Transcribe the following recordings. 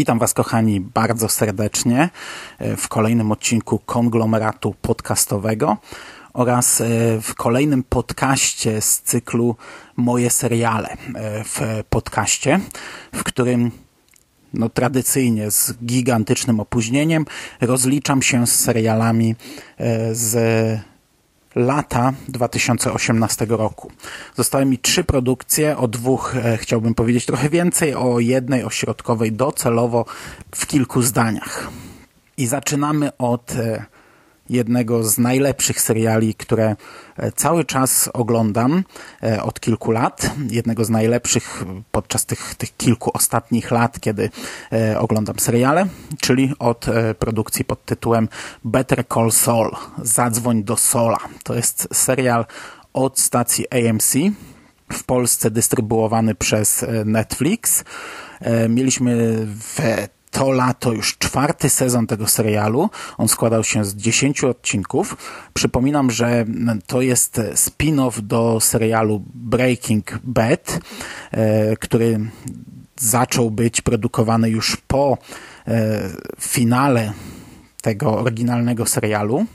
Witam Was, kochani, bardzo serdecznie e, w kolejnym odcinku konglomeratu podcastowego oraz e, w kolejnym podcaście z cyklu Moje seriale e, w podcaście, w którym no, tradycyjnie z gigantycznym opóźnieniem rozliczam się z serialami z lata 2018 roku. Zostały mi trzy produkcje, o dwóch e, chciałbym powiedzieć trochę więcej, o jednej ośrodkowej docelowo w kilku zdaniach. I zaczynamy od e, jednego z najlepszych seriali, które e, cały czas oglądam e, od kilku lat. Jednego z najlepszych podczas tych, tych kilku ostatnich lat, kiedy e, oglądam seriale, czyli od produkcji pod tytułem Better Call Saul. Zadzwoń do Sola. To jest serial od stacji AMC w Polsce dystrybuowany przez Netflix. Mieliśmy w to lato już czwarty sezon tego serialu. On składał się z dziesięciu odcinków. Przypominam, że to jest spin-off do serialu Breaking Bad, e, który zaczął być produkowany już po e, finale tego oryginalnego serialu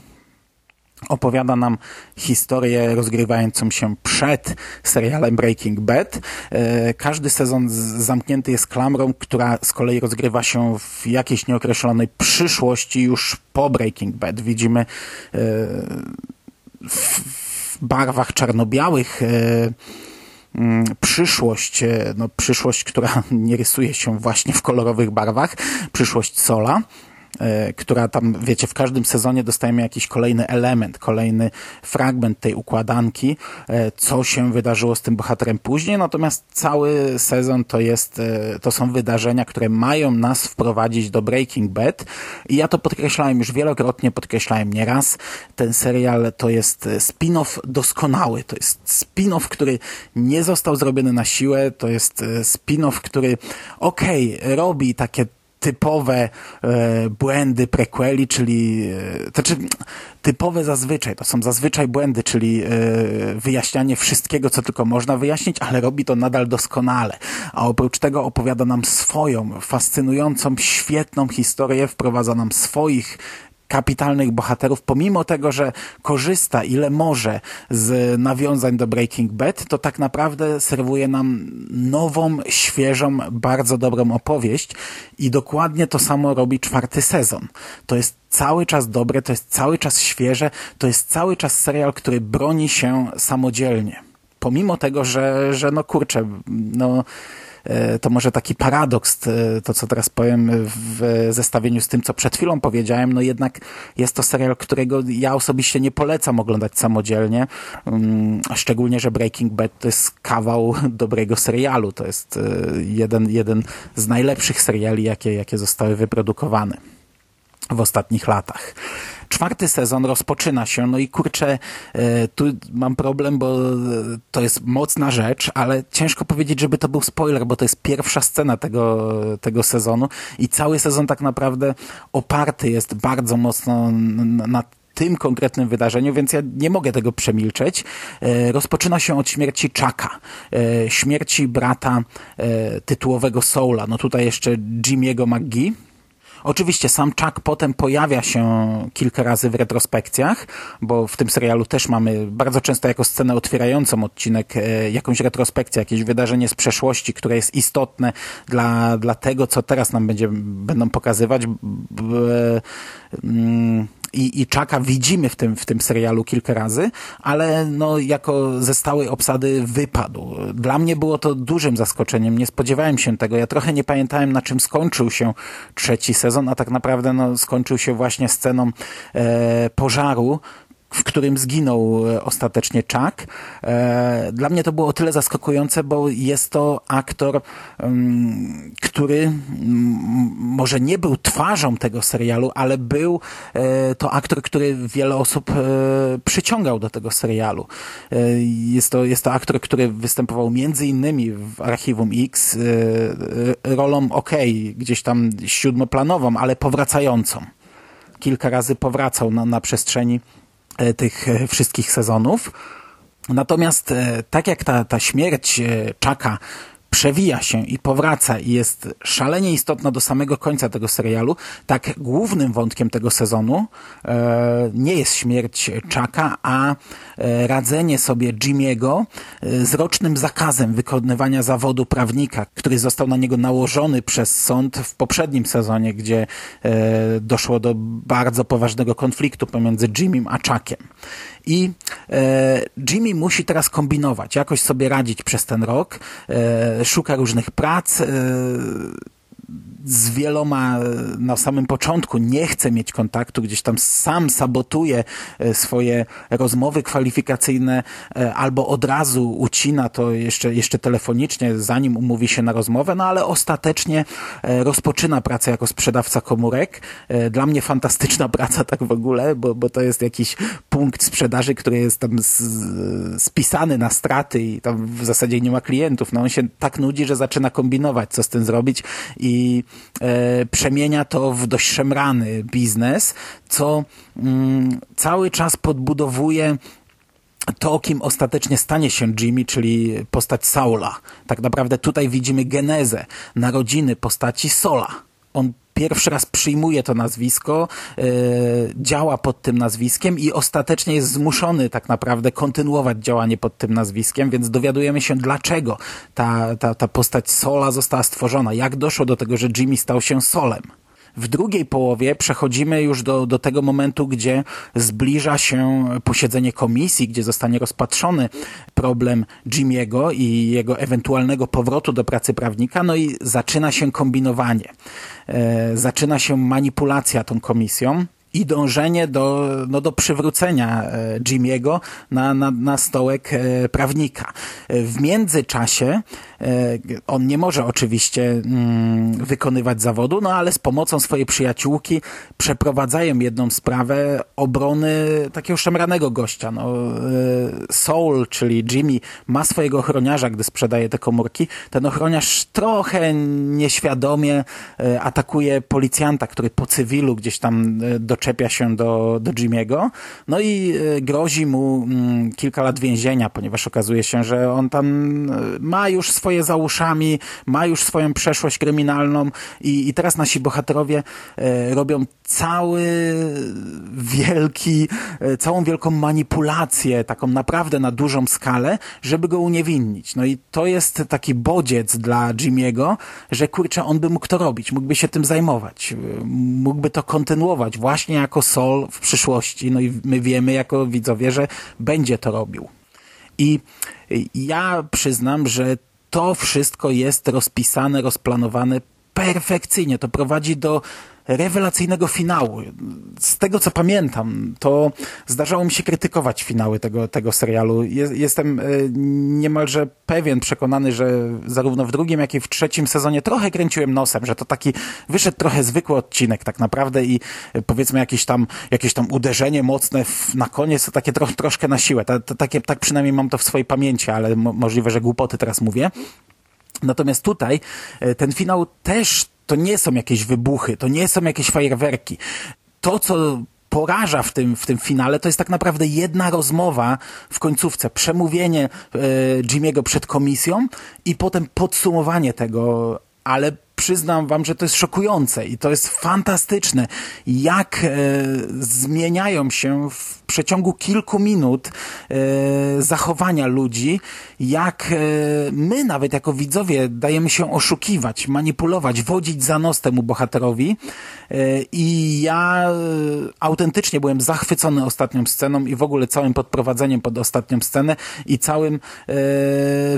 opowiada nam historię rozgrywającą się przed serialem Breaking Bad. E, każdy sezon zamknięty jest klamrą, która z kolei rozgrywa się w jakiejś nieokreślonej przyszłości już po Breaking Bad. Widzimy e, w barwach czarno-białych e, mm, przyszłość, no przyszłość, która nie rysuje się właśnie w kolorowych barwach, przyszłość Sola. E, która tam, wiecie, w każdym sezonie dostajemy jakiś kolejny element, kolejny fragment tej układanki, e, co się wydarzyło z tym bohaterem później, natomiast cały sezon to jest, e, to są wydarzenia, które mają nas wprowadzić do Breaking Bad. I ja to podkreślałem już wielokrotnie, podkreślałem nieraz, ten serial to jest spin-off doskonały, to jest spin-off, który nie został zrobiony na siłę, to jest spin-off, który okej, okay, robi takie typowe e, błędy prequeli, czyli e, znaczy typowe zazwyczaj, to są zazwyczaj błędy, czyli e, wyjaśnianie wszystkiego, co tylko można wyjaśnić, ale robi to nadal doskonale. A oprócz tego opowiada nam swoją, fascynującą, świetną historię, wprowadza nam swoich kapitalnych bohaterów, pomimo tego, że korzysta ile może z nawiązań do Breaking Bad, to tak naprawdę serwuje nam nową, świeżą, bardzo dobrą opowieść i dokładnie to samo robi czwarty sezon. To jest cały czas dobre, to jest cały czas świeże, to jest cały czas serial, który broni się samodzielnie. Pomimo tego, że, że no kurczę, no to może taki paradoks, e, to co teraz powiem w zestawieniu z tym, co przed chwilą powiedziałem, no jednak jest to serial, którego ja osobiście nie polecam oglądać samodzielnie, mm, szczególnie, że Breaking Bad to jest kawał dobrego serialu, to jest e, jeden, jeden z najlepszych seriali, jakie, jakie zostały wyprodukowane w ostatnich latach. Czwarty sezon rozpoczyna się, no i kurczę, e, tu mam problem, bo to jest mocna rzecz, ale ciężko powiedzieć, żeby to był spoiler, bo to jest pierwsza scena tego, tego sezonu i cały sezon tak naprawdę oparty jest bardzo mocno na tym konkretnym wydarzeniu, więc ja nie mogę tego przemilczeć. E, rozpoczyna się od śmierci Chucka, e, śmierci brata tytułowego Soula. No tutaj jeszcze Jimmy'ego McGee, Oczywiście sam Chuck potem pojawia się kilka razy w retrospekcjach, bo w tym serialu też mamy bardzo często jako scenę otwierającą odcinek e, jakąś retrospekcję, jakieś wydarzenie z przeszłości, które jest istotne dla, dla tego, co teraz nam będzie, będą pokazywać. Mm, i, i Czaka widzimy w tym, w tym serialu kilka razy, ale no, jako ze stałej obsady wypadł. Dla mnie było to dużym zaskoczeniem, nie spodziewałem się tego. Ja trochę nie pamiętałem, na czym skończył się trzeci sezon, a tak naprawdę no, skończył się właśnie sceną e, pożaru, w którym zginął e, ostatecznie Chuck. E, dla mnie to było o tyle zaskakujące, bo jest to aktor, mm, który mm, może nie był twarzą tego serialu, ale był e, to aktor, który wiele osób przyciągał do tego serialu. Jest to, jest to aktor, który występował między innymi w Archiwum X rolą ok, gdzieś tam siódmoplanową, ale powracającą. Kilka razy powracał na, na przestrzeni tych e, wszystkich sezonów. Natomiast e, tak jak ta, ta śmierć Czaka przewija się i powraca i jest szalenie istotna do samego końca tego serialu, tak głównym wątkiem tego sezonu e, nie jest śmierć Chucka, a e, radzenie sobie Jimmy'ego e, z rocznym zakazem wykonywania zawodu prawnika, który został na niego nałożony przez sąd w poprzednim sezonie, gdzie e, doszło do bardzo poważnego konfliktu pomiędzy Jimmym a Chuckiem. I e, Jimmy musi teraz kombinować, jakoś sobie radzić przez ten rok, e, szuka różnych prac, e, z wieloma na samym początku nie chce mieć kontaktu, gdzieś tam sam sabotuje e, swoje rozmowy kwalifikacyjne e, albo od razu ucina to jeszcze, jeszcze telefonicznie, zanim umówi się na rozmowę, no ale ostatecznie e, rozpoczyna pracę jako sprzedawca komórek. Dla mnie fantastyczna praca tak w ogóle, bo, bo to jest jakiś punkt sprzedaży, który jest tam spisany na straty i tam w zasadzie nie ma klientów. No on się tak nudzi, że zaczyna kombinować, co z tym zrobić i przemienia to w dość szemrany biznes, co mm, cały czas podbudowuje to, kim ostatecznie stanie się Jimmy, czyli postać Saula. Tak naprawdę tutaj widzimy genezę narodziny postaci Sola. On pierwszy raz przyjmuje to nazwisko, e, działa pod tym nazwiskiem i ostatecznie jest zmuszony tak naprawdę kontynuować działanie pod tym nazwiskiem, więc dowiadujemy się, dlaczego ta, ta, ta postać Sola została stworzona, jak doszło do tego, że Jimmy stał się Solem. W drugiej połowie przechodzimy już do, do tego momentu, gdzie zbliża się posiedzenie komisji, gdzie zostanie rozpatrzony problem Jimmy'ego i jego ewentualnego powrotu do pracy prawnika, no i zaczyna się kombinowanie. E, zaczyna się manipulacja tą komisją i dążenie do, no, do przywrócenia e, Jimmy'ego na, na, na stołek e, prawnika. W międzyczasie E, on nie może oczywiście mm, wykonywać zawodu, no ale z pomocą swojej przyjaciółki przeprowadzają jedną sprawę obrony takiego szemranego gościa. No, e, Soul, czyli Jimmy, ma swojego ochroniarza, gdy sprzedaje te komórki. Ten ochroniarz trochę nieświadomie e, atakuje policjanta, który po cywilu gdzieś tam doczepia się do, do Jimmy'ego. No i grozi mu mm, kilka lat więzienia, ponieważ okazuje się, że on tam ma już swoje swoje za uszami, ma już swoją przeszłość kryminalną i, i teraz nasi bohaterowie e, robią cały wielki, e, całą wielką manipulację, taką naprawdę na dużą skalę, żeby go uniewinnić. No i to jest taki bodziec dla Jimmy'ego, że kurczę, on by mógł to robić, mógłby się tym zajmować, e, mógłby to kontynuować właśnie jako Sol w przyszłości. No i my wiemy jako widzowie, że będzie to robił. I ja przyznam, że to wszystko jest rozpisane, rozplanowane perfekcyjnie. To prowadzi do rewelacyjnego finału. Z tego co pamiętam, to zdarzało mi się krytykować finały tego, tego serialu. Jestem e, niemalże pewien, przekonany, że zarówno w drugim, jak i w trzecim sezonie trochę kręciłem nosem, że to taki wyszedł trochę zwykły odcinek tak naprawdę i e, powiedzmy jakieś tam, jakieś tam uderzenie mocne w, na koniec, to takie tro, troszkę na siłę. Ta, to, takie, tak przynajmniej mam to w swojej pamięci, ale mo, możliwe, że głupoty teraz mówię. Natomiast tutaj e, ten finał też to nie są jakieś wybuchy, to nie są jakieś fajerwerki. To, co poraża w tym, w tym finale, to jest tak naprawdę jedna rozmowa w końcówce, przemówienie e, Jimmy'ego przed komisją i potem podsumowanie tego, ale przyznam wam, że to jest szokujące i to jest fantastyczne, jak e, zmieniają się w przeciągu kilku minut e, zachowania ludzi, jak e, my nawet jako widzowie dajemy się oszukiwać, manipulować, wodzić za nos temu bohaterowi e, i ja e, autentycznie byłem zachwycony ostatnią sceną i w ogóle całym podprowadzeniem pod ostatnią scenę i całym e,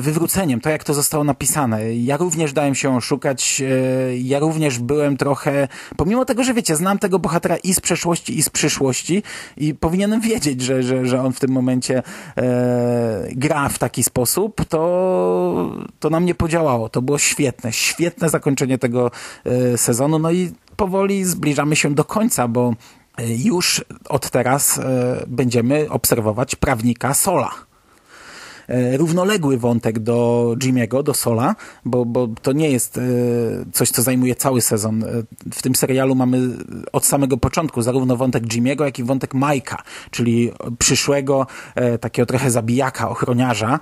wywróceniem, to jak to zostało napisane. Ja również dałem się oszukać, E, ja również byłem trochę, pomimo tego, że wiecie, znam tego bohatera i z przeszłości, i z przyszłości i powinienem wiedzieć, że, że, że on w tym momencie e, gra w taki sposób, to, to nam nie podziałało. To było świetne, świetne zakończenie tego e, sezonu. No i powoli zbliżamy się do końca, bo e, już od teraz e, będziemy obserwować prawnika Sola. E, równoległy wątek do Jimmy'ego, do Sola, bo, bo to nie jest e, coś, co zajmuje cały sezon. E, w tym serialu mamy od samego początku zarówno wątek Jimmy'ego, jak i wątek Mike'a, czyli przyszłego takiego trochę zabijaka, ochroniarza.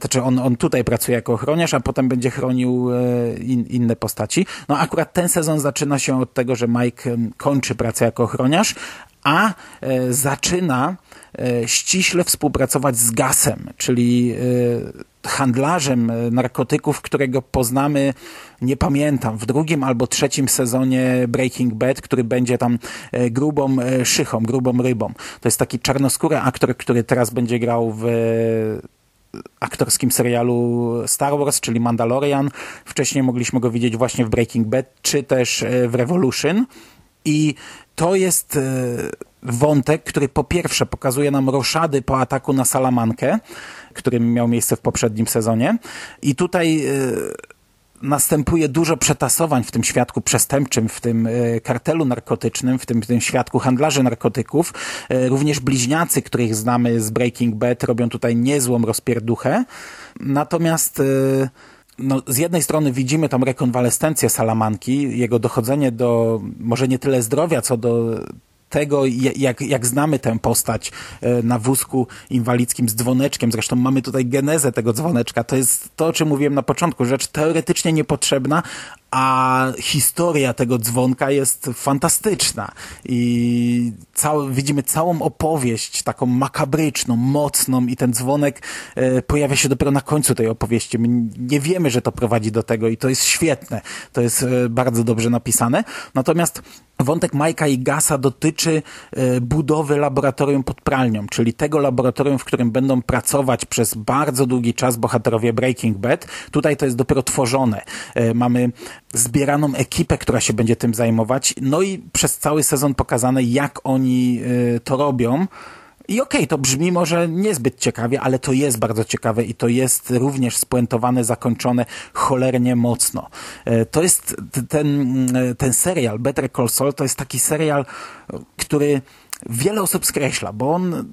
Znaczy on, on tutaj pracuje jako ochroniarz, a potem będzie chronił in, inne postaci. No akurat ten sezon zaczyna się od tego, że Mike kończy pracę jako ochroniarz, a zaczyna E, ściśle współpracować z Gasem, czyli e, handlarzem e, narkotyków, którego poznamy, nie pamiętam, w drugim albo trzecim sezonie Breaking Bad, który będzie tam grubą szychą, grubą rybą. To jest taki czarnoskóry aktor, który teraz będzie grał w aktorskim serialu Star Wars, czyli Mandalorian. Wcześniej mogliśmy go widzieć właśnie w Breaking Bad, czy też w Revolution. I to jest wątek, który po pierwsze pokazuje nam roszady po ataku na Salamankę, który miał miejsce w poprzednim sezonie. I tutaj y, następuje dużo przetasowań w tym świadku przestępczym, w tym y, kartelu narkotycznym, w tym, w tym świadku handlarzy narkotyków. Również bliźniacy, których znamy z Breaking Bad, robią tutaj niezłą rozpierduchę. Natomiast no, z jednej strony widzimy tam rekonwalescencję Salamanki, jego dochodzenie do może nie tyle zdrowia, co do tego, jak, jak znamy tę postać e, na wózku inwalidzkim z dzwoneczkiem. Zresztą mamy tutaj genezę tego dzwoneczka. To jest to, o czym mówiłem na początku. Rzecz teoretycznie niepotrzebna, a historia tego dzwonka jest fantastyczna i widzimy całą opowieść, taką makabryczną, mocną i ten dzwonek e, pojawia się dopiero na końcu tej opowieści. My nie wiemy, że to prowadzi do tego i to jest świetne. To jest e, bardzo dobrze napisane. Natomiast Wątek Majka i Gasa dotyczy e, budowy laboratorium pod pralnią, czyli tego laboratorium, w którym będą pracować przez bardzo długi czas bohaterowie Breaking Bad. Tutaj to jest dopiero tworzone. E, mamy zbieraną ekipę, która się będzie tym zajmować, no i przez cały sezon pokazane, jak oni e, to robią. I okej, okay, to brzmi może niezbyt ciekawie, ale to jest bardzo ciekawe i to jest również spuentowane, zakończone cholernie mocno. E, to jest ten, ten serial Better Call Saul, to jest taki serial, który wiele osób skreśla, bo on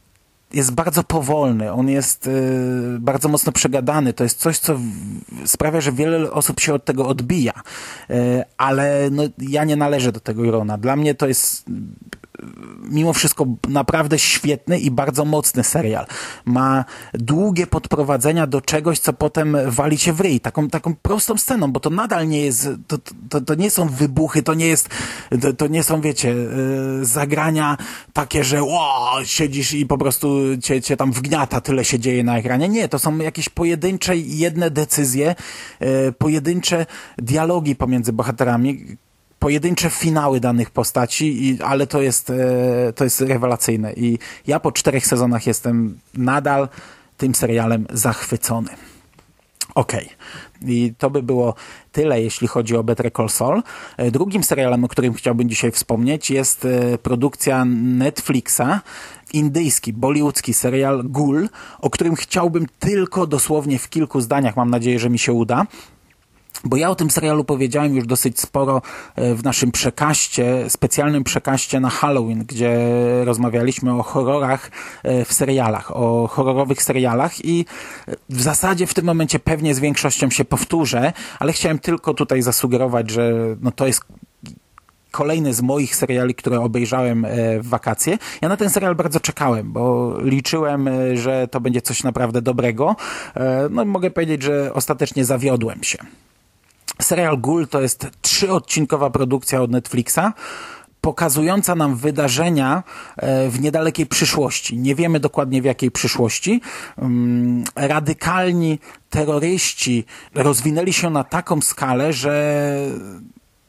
jest bardzo powolny, on jest y, bardzo mocno przegadany. To jest coś, co sprawia, że wiele osób się od tego odbija. Y, ale no, ja nie należę do tego grona. Dla mnie to jest mimo wszystko naprawdę świetny i bardzo mocny serial. Ma długie podprowadzenia do czegoś, co potem wali się w ryj. Taką, taką prostą sceną, bo to nadal nie jest, to, to, to nie są wybuchy, to nie jest, to, to nie są, wiecie, yy, zagrania takie, że o, siedzisz i po prostu cię, cię tam wgniata, tyle się dzieje na ekranie. Nie, to są jakieś pojedyncze, jedne decyzje, yy, pojedyncze dialogi pomiędzy bohaterami, pojedyncze finały danych postaci, i, ale to jest, e, to jest rewelacyjne. I ja po czterech sezonach jestem nadal tym serialem zachwycony. Okej. Okay. I to by było tyle, jeśli chodzi o Better Call Saul. E, drugim serialem, o którym chciałbym dzisiaj wspomnieć, jest e, produkcja Netflixa, indyjski, bollywoodzki serial Ghoul, o którym chciałbym tylko dosłownie w kilku zdaniach, mam nadzieję, że mi się uda, bo ja o tym serialu powiedziałem już dosyć sporo e, w naszym przekaście, specjalnym przekaście na Halloween, gdzie rozmawialiśmy o horrorach e, w serialach, o horrorowych serialach i w zasadzie w tym momencie pewnie z większością się powtórzę, ale chciałem tylko tutaj zasugerować, że no to jest kolejny z moich seriali, które obejrzałem e, w wakacje. Ja na ten serial bardzo czekałem, bo liczyłem, że to będzie coś naprawdę dobrego. No mogę powiedzieć, że ostatecznie zawiodłem się. Serial Ghoul to jest trzyodcinkowa produkcja od Netflixa, pokazująca nam wydarzenia e, w niedalekiej przyszłości. Nie wiemy dokładnie w jakiej przyszłości. Mm, radykalni terroryści rozwinęli się na taką skalę, że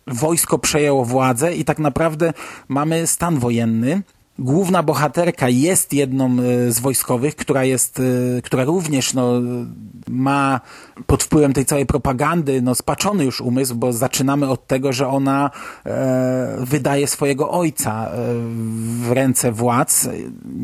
wojsko przejęło władzę i tak naprawdę mamy stan wojenny Główna bohaterka jest jedną e, z wojskowych, która jest, e, która również no, ma pod wpływem tej całej propagandy no, spaczony już umysł, bo zaczynamy od tego, że ona e, wydaje swojego ojca e, w ręce władz.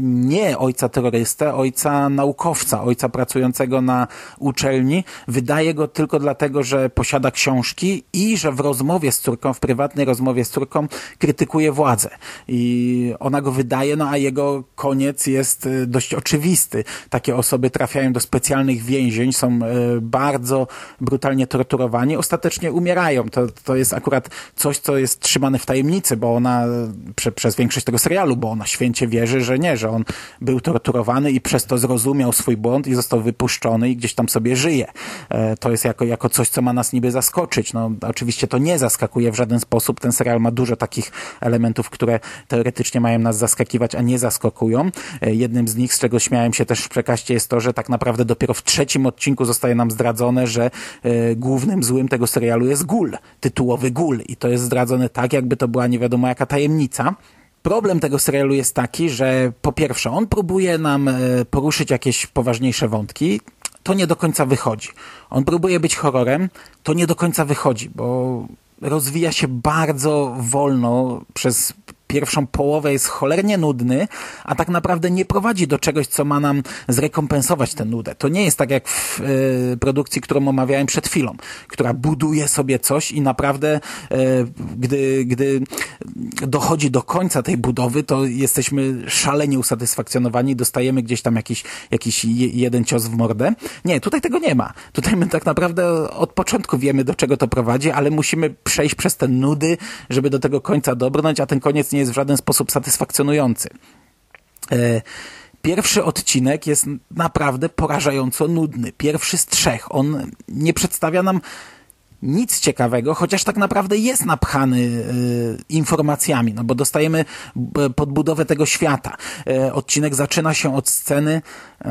Nie ojca terrorystę, ojca naukowca, ojca pracującego na uczelni. Wydaje go tylko dlatego, że posiada książki i że w rozmowie z córką, w prywatnej rozmowie z córką krytykuje władzę. I ona go wydaje, no a jego koniec jest e, dość oczywisty. Takie osoby trafiają do specjalnych więzień, są e, bardzo brutalnie torturowani, ostatecznie umierają. To, to jest akurat coś, co jest trzymane w tajemnicy, bo ona prze, przez większość tego serialu, bo ona święcie wierzy, że nie, że on był torturowany i przez to zrozumiał swój błąd i został wypuszczony i gdzieś tam sobie żyje. E, to jest jako, jako coś, co ma nas niby zaskoczyć. No, oczywiście to nie zaskakuje w żaden sposób. Ten serial ma dużo takich elementów, które teoretycznie mają nas zaskakiwać, a nie zaskakują. E, jednym z nich, z czego śmiałem się też w przekaście, jest to, że tak naprawdę dopiero w trzecim odcinku zostaje nam zdradzone, że e, głównym złym tego serialu jest gul, tytułowy gul. I to jest zdradzone tak, jakby to była nie wiadomo jaka tajemnica. Problem tego serialu jest taki, że po pierwsze, on próbuje nam e, poruszyć jakieś poważniejsze wątki, to nie do końca wychodzi. On próbuje być horrorem, to nie do końca wychodzi, bo rozwija się bardzo wolno przez pierwszą połowę jest cholernie nudny, a tak naprawdę nie prowadzi do czegoś, co ma nam zrekompensować tę nudę. To nie jest tak jak w y, produkcji, którą omawiałem przed chwilą, która buduje sobie coś i naprawdę y, gdy, gdy dochodzi do końca tej budowy, to jesteśmy szalenie usatysfakcjonowani, dostajemy gdzieś tam jakiś, jakiś jeden cios w mordę. Nie, tutaj tego nie ma. Tutaj my tak naprawdę od początku wiemy, do czego to prowadzi, ale musimy przejść przez te nudy, żeby do tego końca dobrnąć, a ten koniec nie jest w żaden sposób satysfakcjonujący. E, pierwszy odcinek jest naprawdę porażająco nudny. Pierwszy z trzech. On nie przedstawia nam nic ciekawego, chociaż tak naprawdę jest napchany y, informacjami, no bo dostajemy podbudowę tego świata. Y, odcinek zaczyna się od sceny y,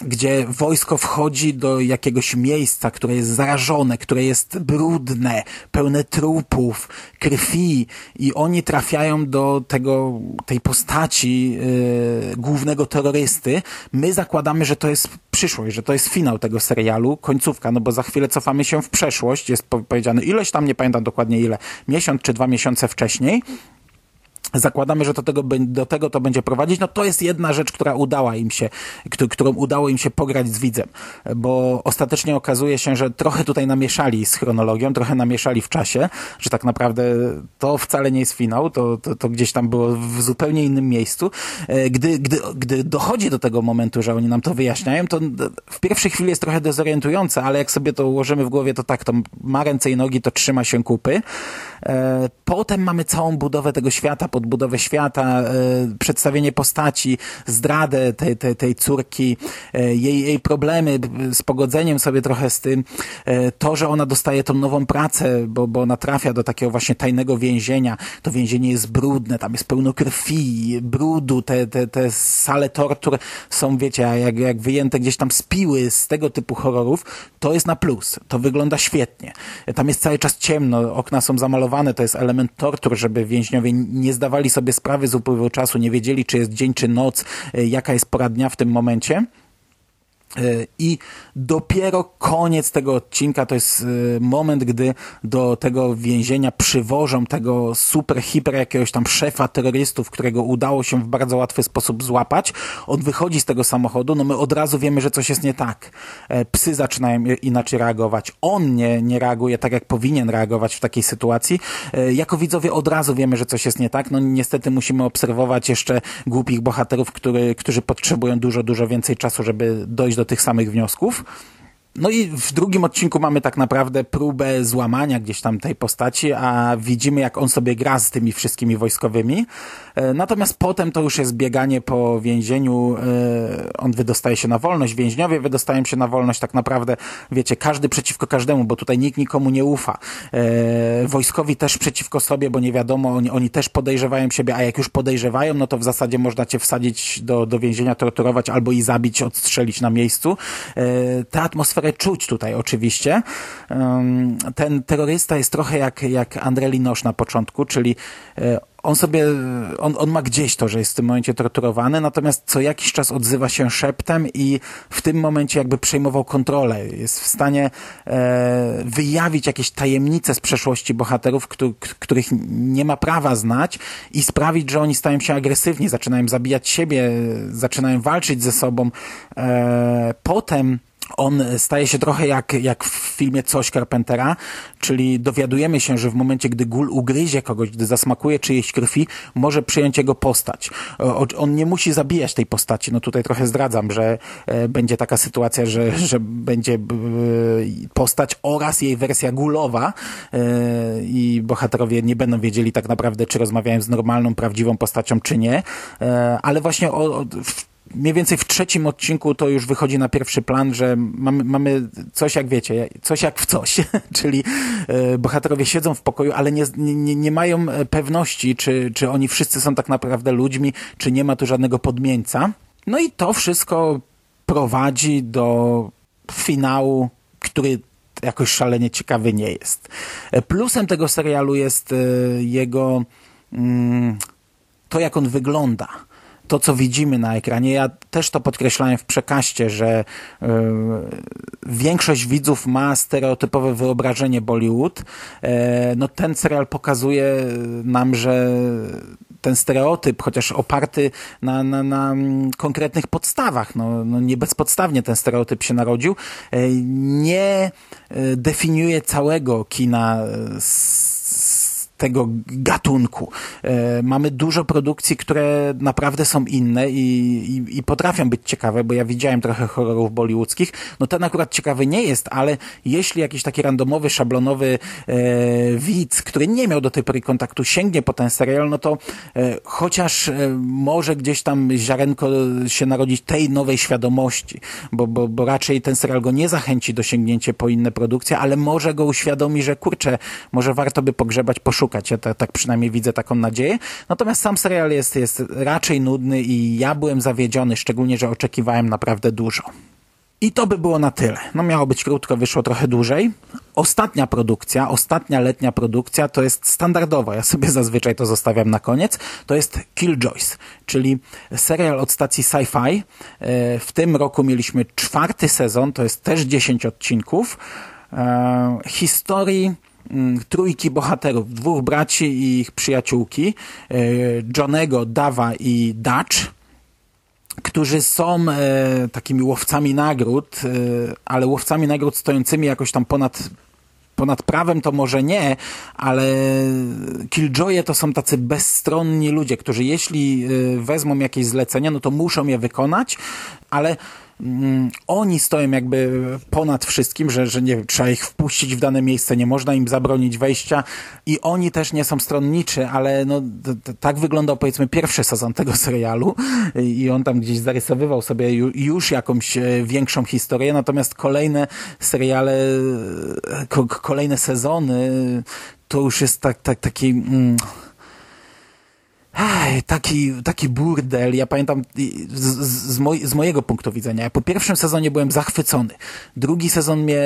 gdzie wojsko wchodzi do jakiegoś miejsca, które jest zarażone, które jest brudne, pełne trupów, krwi i oni trafiają do tego, tej postaci yy, głównego terrorysty. My zakładamy, że to jest przyszłość, że to jest finał tego serialu, końcówka, no bo za chwilę cofamy się w przeszłość, jest powiedziane ileś tam, nie pamiętam dokładnie ile, miesiąc czy dwa miesiące wcześniej zakładamy, że do tego, do tego to będzie prowadzić, no to jest jedna rzecz, która udała im się, którą udało im się pograć z widzem, bo ostatecznie okazuje się, że trochę tutaj namieszali z chronologią, trochę namieszali w czasie, że tak naprawdę to wcale nie jest finał, to, to, to gdzieś tam było w zupełnie innym miejscu. E, gdy, gdy, gdy dochodzi do tego momentu, że oni nam to wyjaśniają, to w pierwszej chwili jest trochę dezorientujące, ale jak sobie to ułożymy w głowie, to tak, to ma ręce i nogi, to trzyma się kupy. E, potem mamy całą budowę tego świata pod odbudowę świata, e, przedstawienie postaci, zdradę tej, tej, tej córki, e, jej, jej problemy z pogodzeniem sobie trochę z tym, e, to, że ona dostaje tą nową pracę, bo, bo ona trafia do takiego właśnie tajnego więzienia. To więzienie jest brudne, tam jest pełno krwi, brudu, te, te, te sale tortur są, wiecie, jak, jak wyjęte gdzieś tam z piły, z tego typu horrorów, to jest na plus. To wygląda świetnie. Tam jest cały czas ciemno, okna są zamalowane, to jest element tortur, żeby więźniowie nie zdawali zdawali sobie sprawy z upływu czasu, nie wiedzieli, czy jest dzień, czy noc, e, jaka jest pora dnia w tym momencie. E, I dopiero koniec tego odcinka to jest e, moment, gdy do tego więzienia przywożą tego super, hiper jakiegoś tam szefa terrorystów, którego udało się w bardzo łatwy sposób złapać. On wychodzi z tego samochodu, no my od razu wiemy, że coś jest nie tak. E, psy zaczynają inaczej reagować. On nie, nie reaguje tak, jak powinien reagować w takiej sytuacji. Jako widzowie od razu wiemy, że coś jest nie tak. No niestety musimy obserwować jeszcze głupich bohaterów, który, którzy potrzebują dużo, dużo więcej czasu, żeby dojść do do tych samych wniosków. No i w drugim odcinku mamy tak naprawdę próbę złamania gdzieś tam tej postaci, a widzimy jak on sobie gra z tymi wszystkimi wojskowymi. E, natomiast potem to już jest bieganie po więzieniu, e, on wydostaje się na wolność, więźniowie wydostają się na wolność, tak naprawdę, wiecie, każdy przeciwko każdemu, bo tutaj nikt nikomu nie ufa. E, wojskowi też przeciwko sobie, bo nie wiadomo, oni, oni też podejrzewają siebie, a jak już podejrzewają, no to w zasadzie można cię wsadzić do, do więzienia, torturować albo i zabić, odstrzelić na miejscu. Ta atmosfera atmosferę czuć tutaj oczywiście. Ten terrorysta jest trochę jak, jak André Linosz na początku, czyli e, on sobie, on, on ma gdzieś to, że jest w tym momencie torturowany, natomiast co jakiś czas odzywa się szeptem i w tym momencie jakby przejmował kontrolę. Jest w stanie e, wyjawić jakieś tajemnice z przeszłości bohaterów, których nie ma prawa znać i sprawić, że oni stają się agresywni, zaczynają zabijać siebie, zaczynają walczyć ze sobą. E, potem on staje się trochę jak, jak w filmie Coś Carpentera, czyli dowiadujemy się, że w momencie, gdy gul ugryzie kogoś, gdy zasmakuje czyjejś krwi, może przyjąć jego postać. On nie musi zabijać tej postaci. No tutaj trochę zdradzam, że e, będzie taka sytuacja, że, że będzie postać oraz jej wersja gulowa e, i bohaterowie nie będą wiedzieli tak naprawdę, czy rozmawiają z normalną, prawdziwą postacią, czy nie. E, ale właśnie o, mniej więcej w trzecim odcinku to już wychodzi na pierwszy plan, że mamy, mamy coś jak wiecie, coś jak w coś, czyli e, bohaterowie siedzą w pokoju, ale nie, nie, nie mają pewności, czy, czy oni wszyscy są tak naprawdę ludźmi, czy nie ma tu żadnego podmieńca. No i to wszystko prowadzi do finału, który jakoś szalenie ciekawy nie jest. E, plusem tego serialu jest e, jego mm, to, jak on wygląda to, co widzimy na ekranie. Ja też to podkreślałem w przekaście, że y, większość widzów ma stereotypowe wyobrażenie Bollywood. E, no ten serial pokazuje nam, że ten stereotyp, chociaż oparty na, na, na konkretnych podstawach, no, no nie bezpodstawnie ten stereotyp się narodził, e, nie definiuje całego kina z tego gatunku. E, mamy dużo produkcji, które naprawdę są inne i, i, i, potrafią być ciekawe, bo ja widziałem trochę horrorów bollywoodzkich. No ten akurat ciekawy nie jest, ale jeśli jakiś taki randomowy, szablonowy e, widz, który nie miał do tej pory kontaktu, sięgnie po ten serial, no to e, chociaż e, może gdzieś tam ziarenko się narodzić tej nowej świadomości, bo, bo, bo raczej ten serial go nie zachęci do sięgnięcia po inne produkcje, ale może go uświadomi, że kurczę, może warto by pogrzebać, poszukać Ja tak, tak przynajmniej widzę taką nadzieję. Natomiast sam serial jest, jest raczej nudny i ja byłem zawiedziony, szczególnie, że oczekiwałem naprawdę dużo. I to by było na tyle. No miało być krótko, wyszło trochę dłużej. Ostatnia produkcja, ostatnia letnia produkcja to jest standardowa, ja sobie zazwyczaj to zostawiam na koniec, to jest Killjoys, czyli serial od stacji Sci-Fi. E, w tym roku mieliśmy czwarty sezon, to jest też 10 odcinków. E, historii trójki bohaterów, dwóch braci i ich przyjaciółki, e, Johnego, Dawa i Dutch, którzy są e, takimi łowcami nagród, e, ale łowcami nagród stojącymi jakoś tam ponad ponad prawem to może nie, ale Killjoye to są tacy bezstronni ludzie, którzy jeśli wezmą jakieś zlecenia, no to muszą je wykonać, ale Mm, oni stoją jakby ponad wszystkim, że, że nie trzeba ich wpuścić w dane miejsce, nie można im zabronić wejścia i oni też nie są stronniczy, ale no, tak wyglądał powiedzmy pierwszy sezon tego serialu i on tam gdzieś zarysowywał sobie już jakąś e, większą historię, natomiast kolejne seriale, kolejne sezony to już jest tak, tak, taki... Mm, taki, taki burdel. Ja pamiętam z, z, moj, z, mojego punktu widzenia. Ja po pierwszym sezonie byłem zachwycony. Drugi sezon mnie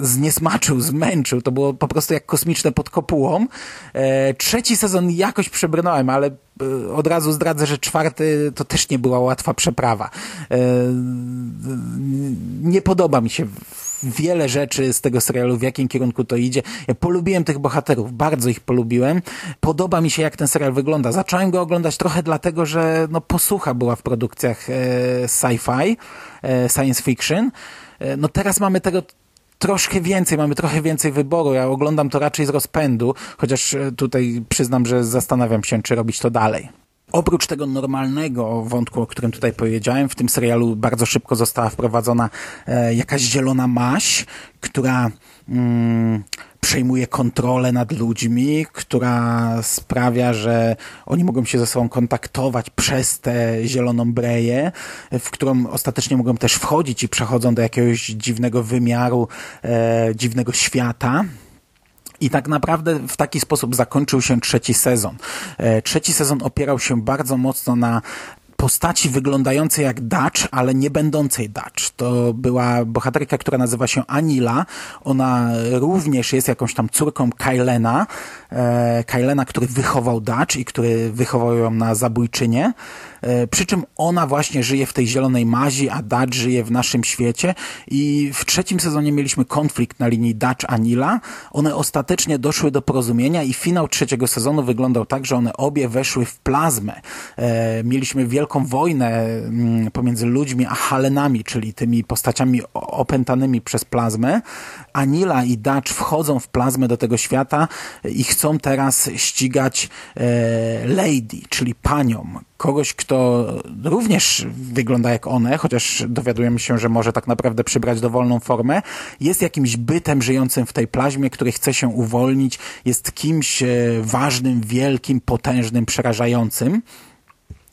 zniesmaczył, zmęczył. To było po prostu jak kosmiczne pod kopułą. E, trzeci sezon jakoś przebrnąłem, ale e, od razu zdradzę, że czwarty to też nie była łatwa przeprawa. E, nie podoba mi się wiele rzeczy z tego serialu, w jakim kierunku to idzie. Ja polubiłem tych bohaterów, bardzo ich polubiłem. Podoba mi się, jak ten serial wygląda. Zacząłem go oglądać trochę dlatego, że no, posłucha była w produkcjach e, sci-fi, e, science fiction. E, no teraz mamy tego troszkę więcej, mamy trochę więcej wyboru. Ja oglądam to raczej z rozpędu, chociaż e, tutaj przyznam, że zastanawiam się, czy robić to dalej. Oprócz tego normalnego wątku, o którym tutaj powiedziałem, w tym serialu bardzo szybko została wprowadzona e, jakaś zielona maś, która mm, przejmuje kontrolę nad ludźmi, która sprawia, że oni mogą się ze sobą kontaktować przez tę zieloną breję, w którą ostatecznie mogą też wchodzić i przechodzą do jakiegoś dziwnego wymiaru, e, dziwnego świata. I tak naprawdę w taki sposób zakończył się trzeci sezon. E, trzeci sezon opierał się bardzo mocno na postaci wyglądającej jak Dutch, ale nie będącej Dutch. To była bohaterka, która nazywa się Anila. Ona również jest jakąś tam córką Kylena. E, Kylena, który wychował Dutch i który wychował ją na zabójczynię. E, przy czym ona właśnie żyje w tej zielonej mazi, a Dutch żyje w naszym świecie i w trzecim sezonie mieliśmy konflikt na linii Dutch-Anila. One ostatecznie doszły do porozumienia i finał trzeciego sezonu wyglądał tak, że one obie weszły w plazmę. E, mieliśmy wielką wojnę mm, pomiędzy ludźmi a Halenami, czyli tymi postaciami opętanymi przez plazmę. Anila i Dutch wchodzą w plazmę do tego świata i chcą teraz ścigać e, Lady, czyli panią, kogoś, kto również wygląda jak one, chociaż dowiadujemy się, że może tak naprawdę przybrać dowolną formę, jest jakimś bytem żyjącym w tej plaźmie, który chce się uwolnić, jest kimś e, ważnym, wielkim, potężnym, przerażającym.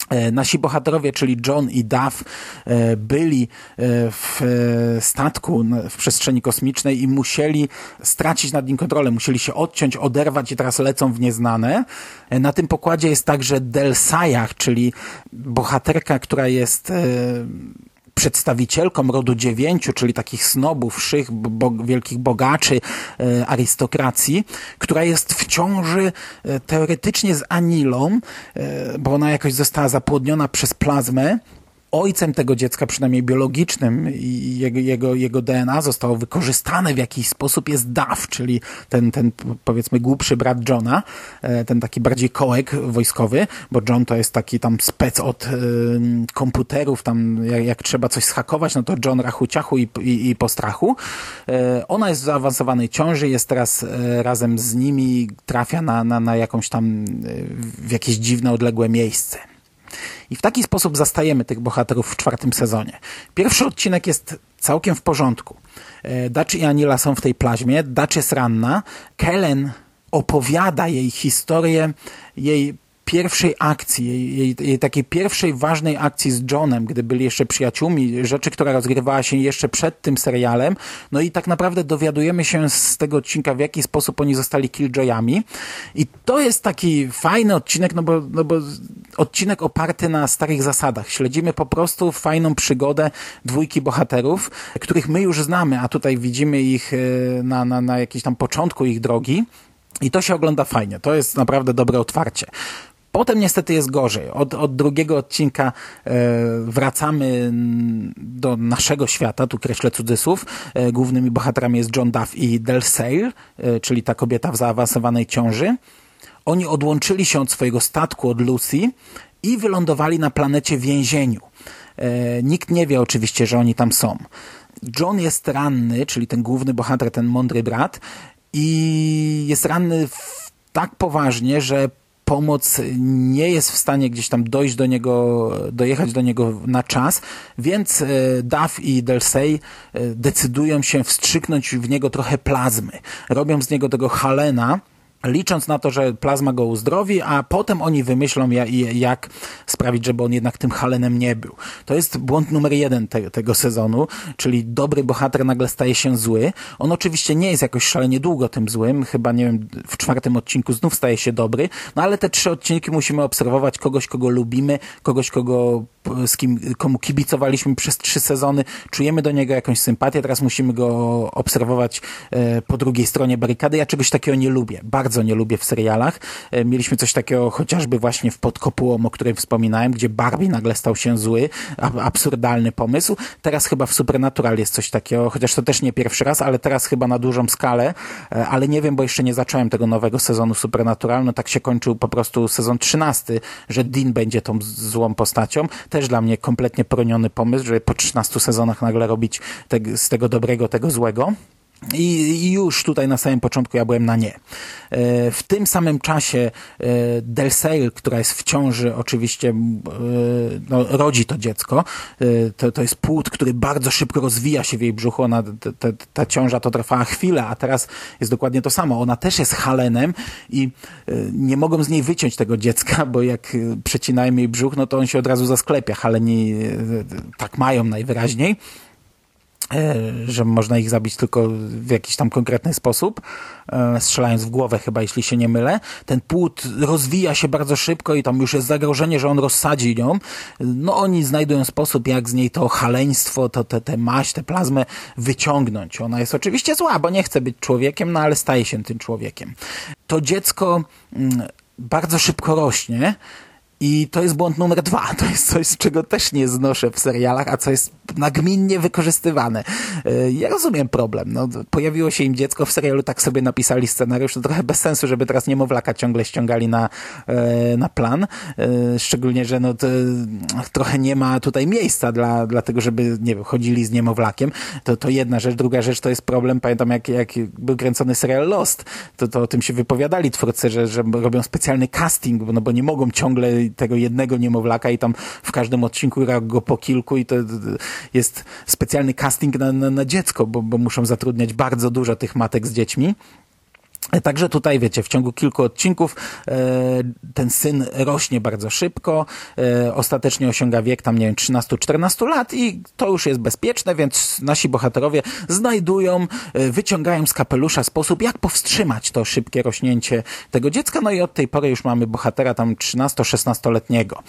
E, nasi bohaterowie, czyli John i Duff, e, byli e, w statku w przestrzeni kosmicznej i musieli stracić nad nim kontrolę, musieli się odciąć, oderwać i teraz lecą w nieznane. Na tym pokładzie jest także Del Sayach, czyli bohaterka, która jest przedstawicielką rodu dziewięciu, czyli takich snobów, szych, bo, wielkich bogaczy, e, arystokracji, która jest w ciąży e, teoretycznie z Anilą, e, bo ona jakoś została zapłodniona przez plazmę ojcem tego dziecka, przynajmniej biologicznym, i jego, jego, jego DNA zostało wykorzystane w jakiś sposób, jest Duff, czyli ten, ten powiedzmy głupszy brat Johna, e, ten taki bardziej kołek wojskowy, bo John to jest taki tam spec od y, komputerów, tam jak, jak, trzeba coś schakować, no to John rachu ciachu i, i, i po strachu. Y, ona jest w zaawansowanej ciąży, jest teraz razem z nimi, trafia na, na, na jakąś tam, w jakieś dziwne, odległe miejsce. I w taki sposób zastajemy tych bohaterów w czwartym sezonie. Pierwszy odcinek jest całkiem w porządku. E, Dutch i Anila są w tej plaźmie, Dutch jest ranna, Kellen opowiada jej historię, jej pierwszej akcji, jej, jej, jej, takiej pierwszej ważnej akcji z Johnem, gdy byli jeszcze przyjaciółmi, rzeczy, która rozgrywała się jeszcze przed tym serialem. No i tak naprawdę dowiadujemy się z tego odcinka, w jaki sposób oni zostali killjoyami. I to jest taki fajny odcinek, no bo, no bo odcinek oparty na starych zasadach. Śledzimy po prostu fajną przygodę dwójki bohaterów, których my już znamy, a tutaj widzimy ich e, na, na, na jakimś tam początku ich drogi. I to się ogląda fajnie. To jest naprawdę dobre otwarcie. Potem niestety jest gorzej. Od, od drugiego odcinka e, wracamy do naszego świata, tu kreślę cudzysłów. E, głównymi bohaterami jest John Duff i Del Sale, e, czyli ta kobieta w zaawansowanej ciąży. Oni odłączyli się od swojego statku, od Lucy i wylądowali na planecie więzieniu. E, nikt nie wie oczywiście, że oni tam są. John jest ranny, czyli ten główny bohater, ten mądry brat i jest ranny tak poważnie, że pomoc nie jest w stanie gdzieś tam dojść do niego, dojechać do niego na czas, więc e, Duff i Delsey e, decydują się wstrzyknąć w niego trochę plazmy. Robią z niego tego Halena, licząc na to, że plazma go uzdrowi, a potem oni wymyślą, jak sprawić, żeby on jednak tym Halenem nie był. To jest błąd numer jeden te, tego sezonu, czyli dobry bohater nagle staje się zły. On oczywiście nie jest jakoś szalenie długo tym złym, chyba nie wiem, w czwartym odcinku znów staje się dobry, no ale te trzy odcinki musimy obserwować kogoś, kogo lubimy, kogoś, kogo z kim, komu kibicowaliśmy przez trzy sezony, czujemy do niego jakąś sympatię, teraz musimy go obserwować e, po drugiej stronie barykady. Ja czegoś takiego nie lubię. Bardzo nie lubię w serialach. E, mieliśmy coś takiego chociażby właśnie w Pod Kopułą, o którym wspominałem, gdzie Barbie nagle stał się zły, absurdalny pomysł. Teraz chyba w Supernatural jest coś takiego, chociaż to też nie pierwszy raz, ale teraz chyba na dużą skalę, e, ale nie wiem, bo jeszcze nie zacząłem tego nowego sezonu Supernatural, no tak się kończył po prostu sezon 13, że Dean będzie tą złą postacią. Też dla mnie kompletnie poroniony pomysł, żeby po 13 sezonach nagle robić te, z tego dobrego tego złego. I już tutaj na samym początku ja byłem na nie. E, w tym samym czasie e, Del Sale, która jest w ciąży, oczywiście e, no, rodzi to dziecko. To, to jest płód, który bardzo szybko rozwija się w jej brzuchu. Ona, ta, ta ciąża to trwała chwilę, a teraz jest dokładnie to samo. Ona też jest halenem i nie mogą z niej wyciąć tego dziecka, bo jak przecinają jej brzuch, no to on się od razu zasklepia. Haleni tak mają najwyraźniej. E, że można ich zabić tylko w jakiś tam konkretny sposób, e, strzelając w głowę chyba, jeśli się nie mylę. Ten płód rozwija się bardzo szybko i tam już jest zagrożenie, że on rozsadzi ją. No oni znajdują sposób, jak z niej to chaleństwo, to tę te, maść, tę plazmę wyciągnąć. Ona jest oczywiście zła, bo nie chce być człowiekiem, no ale staje się tym człowiekiem. To dziecko mm, bardzo szybko rośnie, i to jest błąd numer dwa. To jest coś, czego też nie znoszę w serialach, a co jest nagminnie wykorzystywane. E, ja rozumiem problem. No, pojawiło się im dziecko w serialu, tak sobie napisali scenariusz. To trochę bez sensu, żeby teraz niemowlaka ciągle ściągali na, e, na plan. E, szczególnie, że no, to, trochę nie ma tutaj miejsca dla, dla tego, żeby nie wiem, chodzili z niemowlakiem. To, to jedna rzecz. Druga rzecz to jest problem. Pamiętam, jak, jak był kręcony serial Lost, to, to o tym się wypowiadali twórcy, że, że robią specjalny casting, no bo nie mogą ciągle tego jednego niemowlaka i tam w każdym odcinku gra go po kilku i to jest specjalny casting na, na, na dziecko, bo, bo muszą zatrudniać bardzo dużo tych matek z dziećmi. Także tutaj, wiecie, w ciągu kilku odcinków e, ten syn rośnie bardzo szybko, e, ostatecznie osiąga wiek tam, nie wiem, 13-14 lat i to już jest bezpieczne, więc nasi bohaterowie znajdują, e, wyciągają z kapelusza sposób, jak powstrzymać to szybkie rośnięcie tego dziecka, no i od tej pory już mamy bohatera tam 13-16-letniego.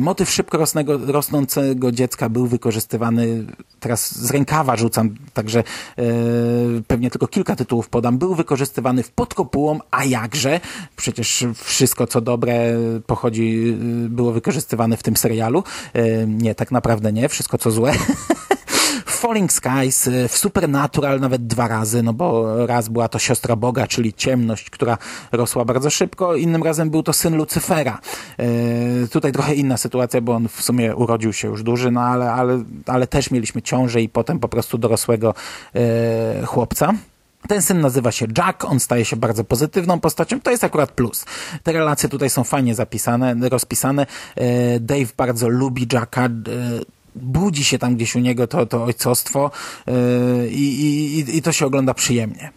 Motyw szybko rosnego, rosnącego dziecka był wykorzystywany, teraz z rękawa rzucam, także pewnie tylko kilka tytułów podam, był wykorzystywany w pod kopułą, a jakże? Przecież wszystko co dobre pochodzi, było wykorzystywane w tym serialu. E, nie, tak naprawdę nie. Wszystko co złe. Falling Skies, e, w Supernatural nawet dwa razy, no bo raz była to siostra Boga, czyli ciemność, która rosła bardzo szybko, innym razem był to syn Lucyfera. E, tutaj trochę inna sytuacja, bo on w sumie urodził się już duży, no ale, ale, ale też mieliśmy ciążę i potem po prostu dorosłego chłopca. Ten syn nazywa się Jack, on staje się bardzo pozytywną postacią, to jest akurat plus. Te relacje tutaj są fajnie zapisane, rozpisane. E, Dave bardzo lubi Jacka, e, budzi się tam gdzieś u niego to, to ojcostwo e, i, i, i to się ogląda przyjemnie.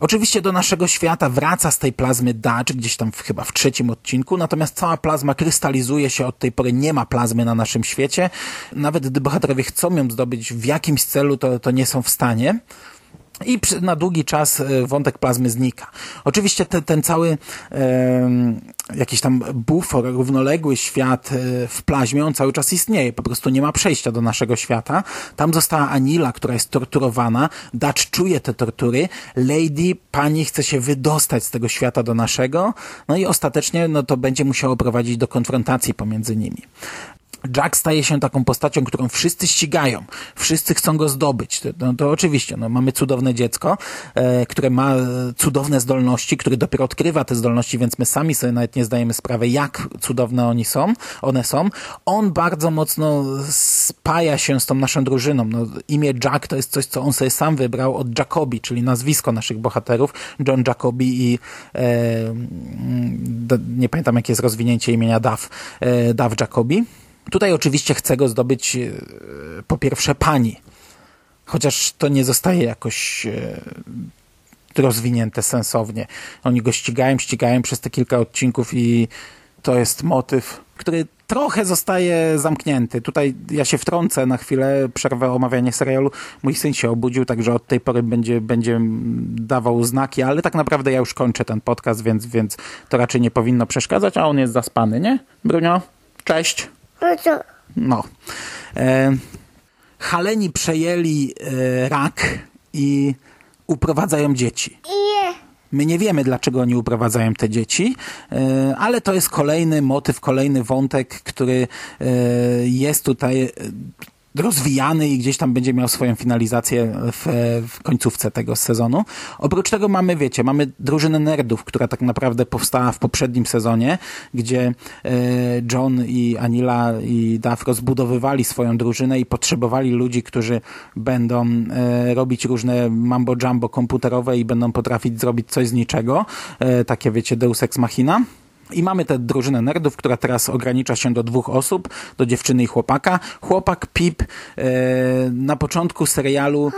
Oczywiście do naszego świata wraca z tej plazmy Dutch, gdzieś tam w, chyba w trzecim odcinku, natomiast cała plazma krystalizuje się, od tej pory nie ma plazmy na naszym świecie. Nawet gdy bohaterowie chcą ją zdobyć w jakimś celu, to, to nie są w stanie i na długi czas e, wątek plazmy znika. Oczywiście te, ten cały e, jakiś tam bufor, równoległy świat e, w plazmie, on cały czas istnieje. Po prostu nie ma przejścia do naszego świata. Tam została Anila, która jest torturowana. Dutch czuje te tortury. Lady, pani chce się wydostać z tego świata do naszego. No i ostatecznie no to będzie musiało prowadzić do konfrontacji pomiędzy nimi. Jack staje się taką postacią, którą wszyscy ścigają, wszyscy chcą go zdobyć. No, to oczywiście, no, mamy cudowne dziecko, e, które ma cudowne zdolności, które dopiero odkrywa te zdolności, więc my sami sobie nawet nie zdajemy sprawy, jak cudowne oni są, one są. On bardzo mocno spaja się z tą naszą drużyną. No, imię Jack to jest coś, co on sobie sam wybrał od Jacobi, czyli nazwisko naszych bohaterów, John Jacobi i e, nie pamiętam, jakie jest rozwinięcie imienia Duff, e, Jacobi. Tutaj oczywiście chce go zdobyć e, po pierwsze pani, chociaż to nie zostaje jakoś e, rozwinięte sensownie. Oni go ścigają, ścigają przez te kilka odcinków i to jest motyw, który trochę zostaje zamknięty. Tutaj ja się wtrącę na chwilę, przerwę omawianie serialu. Mój syn się obudził, także od tej pory będzie, będzie dawał znaki, ale tak naprawdę ja już kończę ten podcast, więc, więc to raczej nie powinno przeszkadzać, a on jest zaspany, nie? Brunio, cześć. No. E, Haleni przejęli e, rak i uprowadzają dzieci. My nie wiemy, dlaczego oni uprowadzają te dzieci, e, ale to jest kolejny motyw, kolejny wątek, który e, jest tutaj rozwijany i gdzieś tam będzie miał swoją finalizację w, w, końcówce tego sezonu. Oprócz tego mamy, wiecie, mamy drużynę nerdów, która tak naprawdę powstała w poprzednim sezonie, gdzie e, John i Anila i Duff rozbudowywali swoją drużynę i potrzebowali ludzi, którzy będą e, robić różne mambo-jumbo komputerowe i będą potrafić zrobić coś z niczego. E, takie, wiecie, Deus Ex Machina. I mamy tę drużynę nerdów, która teraz ogranicza się do dwóch osób, do dziewczyny i chłopaka. Chłopak Pip e, na początku serialu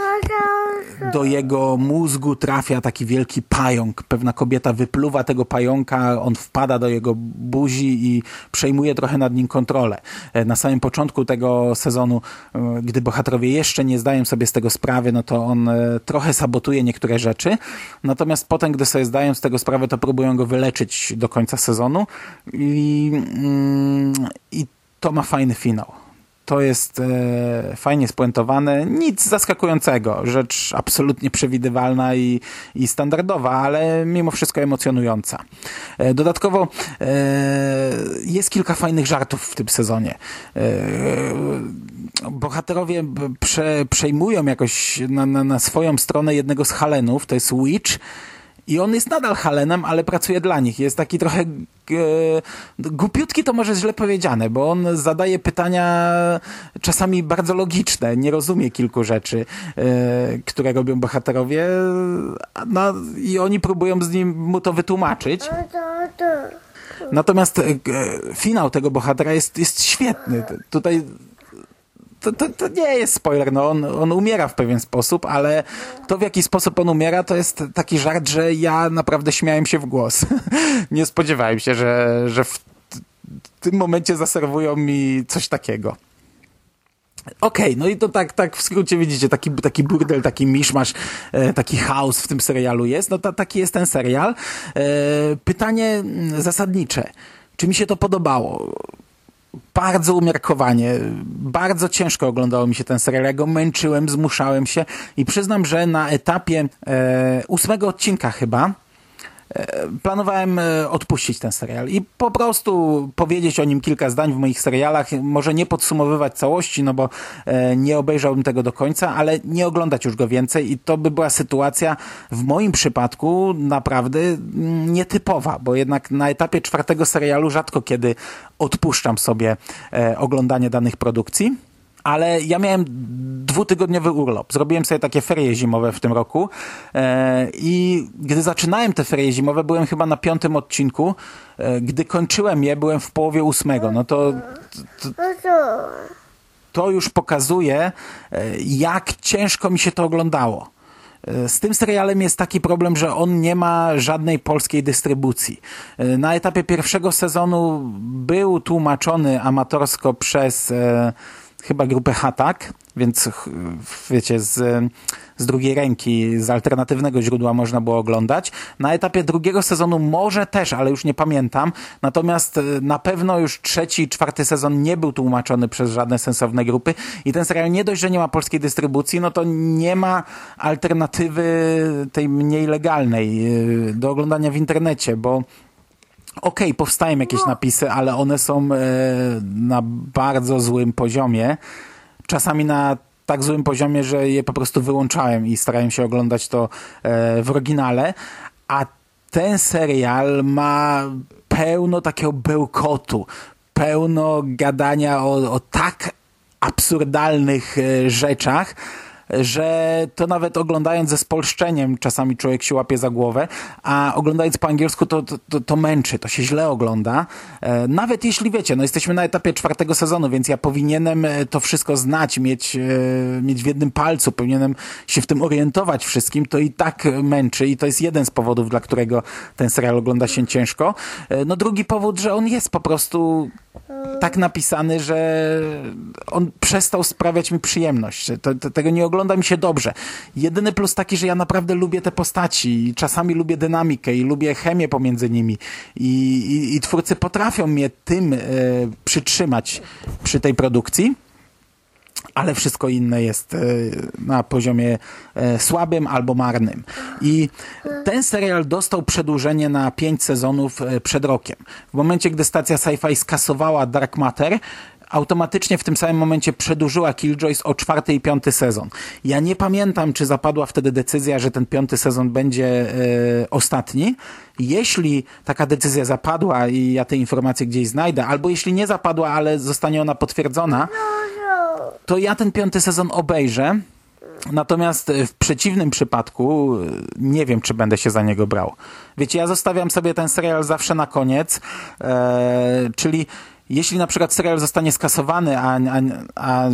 do jego mózgu trafia taki wielki pająk. Pewna kobieta wypluwa tego pająka, on wpada do jego buzi i przejmuje trochę nad nim kontrolę. E, na samym początku tego sezonu, e, gdy bohaterowie jeszcze nie zdają sobie z tego sprawy, no to on e, trochę sabotuje niektóre rzeczy. Natomiast potem, gdy sobie zdają z tego sprawę, to próbują go wyleczyć do końca sezonu i, mm, i to ma fajny finał. To jest e, fajnie spuentowane, nic zaskakującego, rzecz absolutnie przewidywalna i, i standardowa, ale mimo wszystko emocjonująca. E, dodatkowo e, jest kilka fajnych żartów w tym sezonie. E, bohaterowie prze, przejmują jakoś na, na, na swoją stronę jednego z Halenów, to jest Witch, i on jest nadal Halenem, ale pracuje dla nich. Jest taki trochę e, głupiutki, to może źle powiedziane, bo on zadaje pytania czasami bardzo logiczne, nie rozumie kilku rzeczy, e, które robią bohaterowie no, i oni próbują z nim mu to wytłumaczyć. Natomiast e, finał tego bohatera jest, jest świetny. Tutaj to, to, to, nie jest spoiler, no on, on umiera w pewien sposób, ale to w jaki sposób on umiera, to jest taki żart, że ja naprawdę śmiałem się w głos. nie spodziewałem się, że, że w tym momencie zaserwują mi coś takiego. Okej, okay, no i to tak, tak w skrócie widzicie, taki, taki burdel, taki miszmasz, e, taki chaos w tym serialu jest. No to taki jest ten serial. E, pytanie zasadnicze. Czy mi się to podobało? Bardzo umiarkowanie, bardzo ciężko oglądało mi się ten serial. Ja go męczyłem, zmuszałem się i przyznam, że na etapie e, ósmego odcinka chyba planowałem e, odpuścić ten serial i po prostu powiedzieć o nim kilka zdań w moich serialach, może nie podsumowywać całości, no bo e, nie obejrzałbym tego do końca, ale nie oglądać już go więcej i to by była sytuacja w moim przypadku naprawdę mm, nietypowa, bo jednak na etapie czwartego serialu rzadko kiedy odpuszczam sobie oglądanie danych produkcji ale ja miałem dwutygodniowy urlop. Zrobiłem sobie takie ferie zimowe w tym roku e, i gdy zaczynałem te ferie zimowe, byłem chyba na piątym odcinku. E, gdy kończyłem je, byłem w połowie ósmego. No to, to, to już pokazuje, e, jak ciężko mi się to oglądało. Z tym serialem jest taki problem, że on nie ma żadnej polskiej dystrybucji. Na etapie pierwszego sezonu był tłumaczony amatorsko przez chyba grupę Hatak, więc wiecie, z, z drugiej ręki, z alternatywnego źródła można było oglądać. Na etapie drugiego sezonu może też, ale już nie pamiętam. Natomiast e, na pewno już trzeci, czwarty sezon nie był tłumaczony przez żadne sensowne grupy i ten serial nie dość, że nie ma polskiej dystrybucji, no to nie ma alternatywy tej mniej legalnej e, do oglądania w internecie, bo Okej, okay, powstają jakieś no. napisy, ale one są e, na bardzo złym poziomie. Czasami na tak złym poziomie, że je po prostu wyłączałem i starałem się oglądać to e, w oryginale. A ten serial ma pełno takiego bełkotu, pełno gadania o, o tak absurdalnych e, rzeczach, że to nawet oglądając ze spolszczeniem czasami człowiek się łapie za głowę, a oglądając po angielsku to, to, to męczy, to się źle ogląda. E, nawet jeśli wiecie, no jesteśmy na etapie czwartego sezonu, więc ja powinienem e, to wszystko znać, mieć, e, mieć w jednym palcu, powinienem się w tym orientować wszystkim, to i tak męczy i to jest jeden z powodów, dla którego ten serial ogląda się ciężko. No drugi powód, że on jest po prostu tak napisany, że on przestał sprawiać mi przyjemność. To, to, tego nie ogląda mi się dobrze. Jedyny plus taki, że ja naprawdę lubię te postaci. Czasami lubię dynamikę i lubię chemię pomiędzy nimi. I, i, i twórcy potrafią mnie tym e, przytrzymać przy tej produkcji ale wszystko inne jest e, na poziomie e, słabym albo marnym. I ten serial dostał przedłużenie na pięć sezonów e, przed rokiem. W momencie, gdy stacja Sci-Fi skasowała Dark Matter, automatycznie w tym samym momencie przedłużyła Killjoys o czwarty i piąty sezon. Ja nie pamiętam, czy zapadła wtedy decyzja, że ten piąty sezon będzie e, ostatni. Jeśli taka decyzja zapadła i ja te informacje gdzieś znajdę, albo jeśli nie zapadła, ale zostanie ona potwierdzona, to ja ten piąty sezon obejrzę. Natomiast w przeciwnym przypadku e, nie wiem, czy będę się za niego brał. Wiecie, ja zostawiam sobie ten serial zawsze na koniec, e, czyli jeśli na przykład serial zostanie skasowany, a, a, a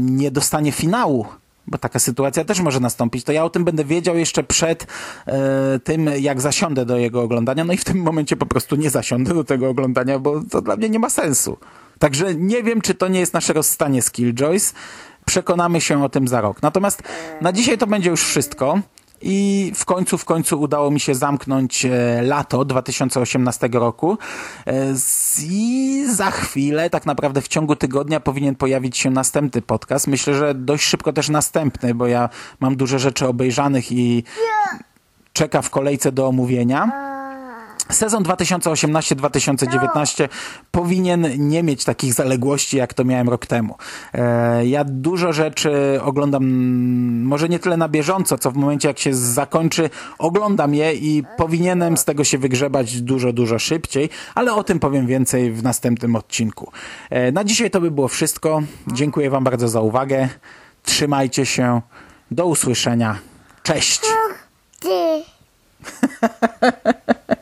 nie dostanie finału, bo taka sytuacja też może nastąpić, to ja o tym będę wiedział jeszcze przed e, tym, jak zasiądę do jego oglądania, no i w tym momencie po prostu nie zasiądę do tego oglądania, bo to dla mnie nie ma sensu. Także nie wiem, czy to nie jest nasze rozstanie z Killjoys. Przekonamy się o tym za rok. Natomiast na dzisiaj to będzie już wszystko. I w końcu, w końcu udało mi się zamknąć e, lato 2018 roku. E, I za chwilę, tak naprawdę w ciągu tygodnia powinien pojawić się następny podcast. Myślę, że dość szybko też następny, bo ja mam dużo rzeczy obejrzanych i czeka w kolejce do omówienia. Sezon 2018-2019 powinien nie mieć takich zaległości, jak to miałem rok temu. E, ja dużo rzeczy oglądam, może nie tyle na bieżąco, co w momencie, jak się zakończy, oglądam je i powinienem z tego się wygrzebać dużo, dużo szybciej, ale o tym powiem więcej w następnym odcinku. E, na dzisiaj to by było wszystko. Dziękuję Wam bardzo za uwagę. Trzymajcie się. Do usłyszenia. Cześć! Ty.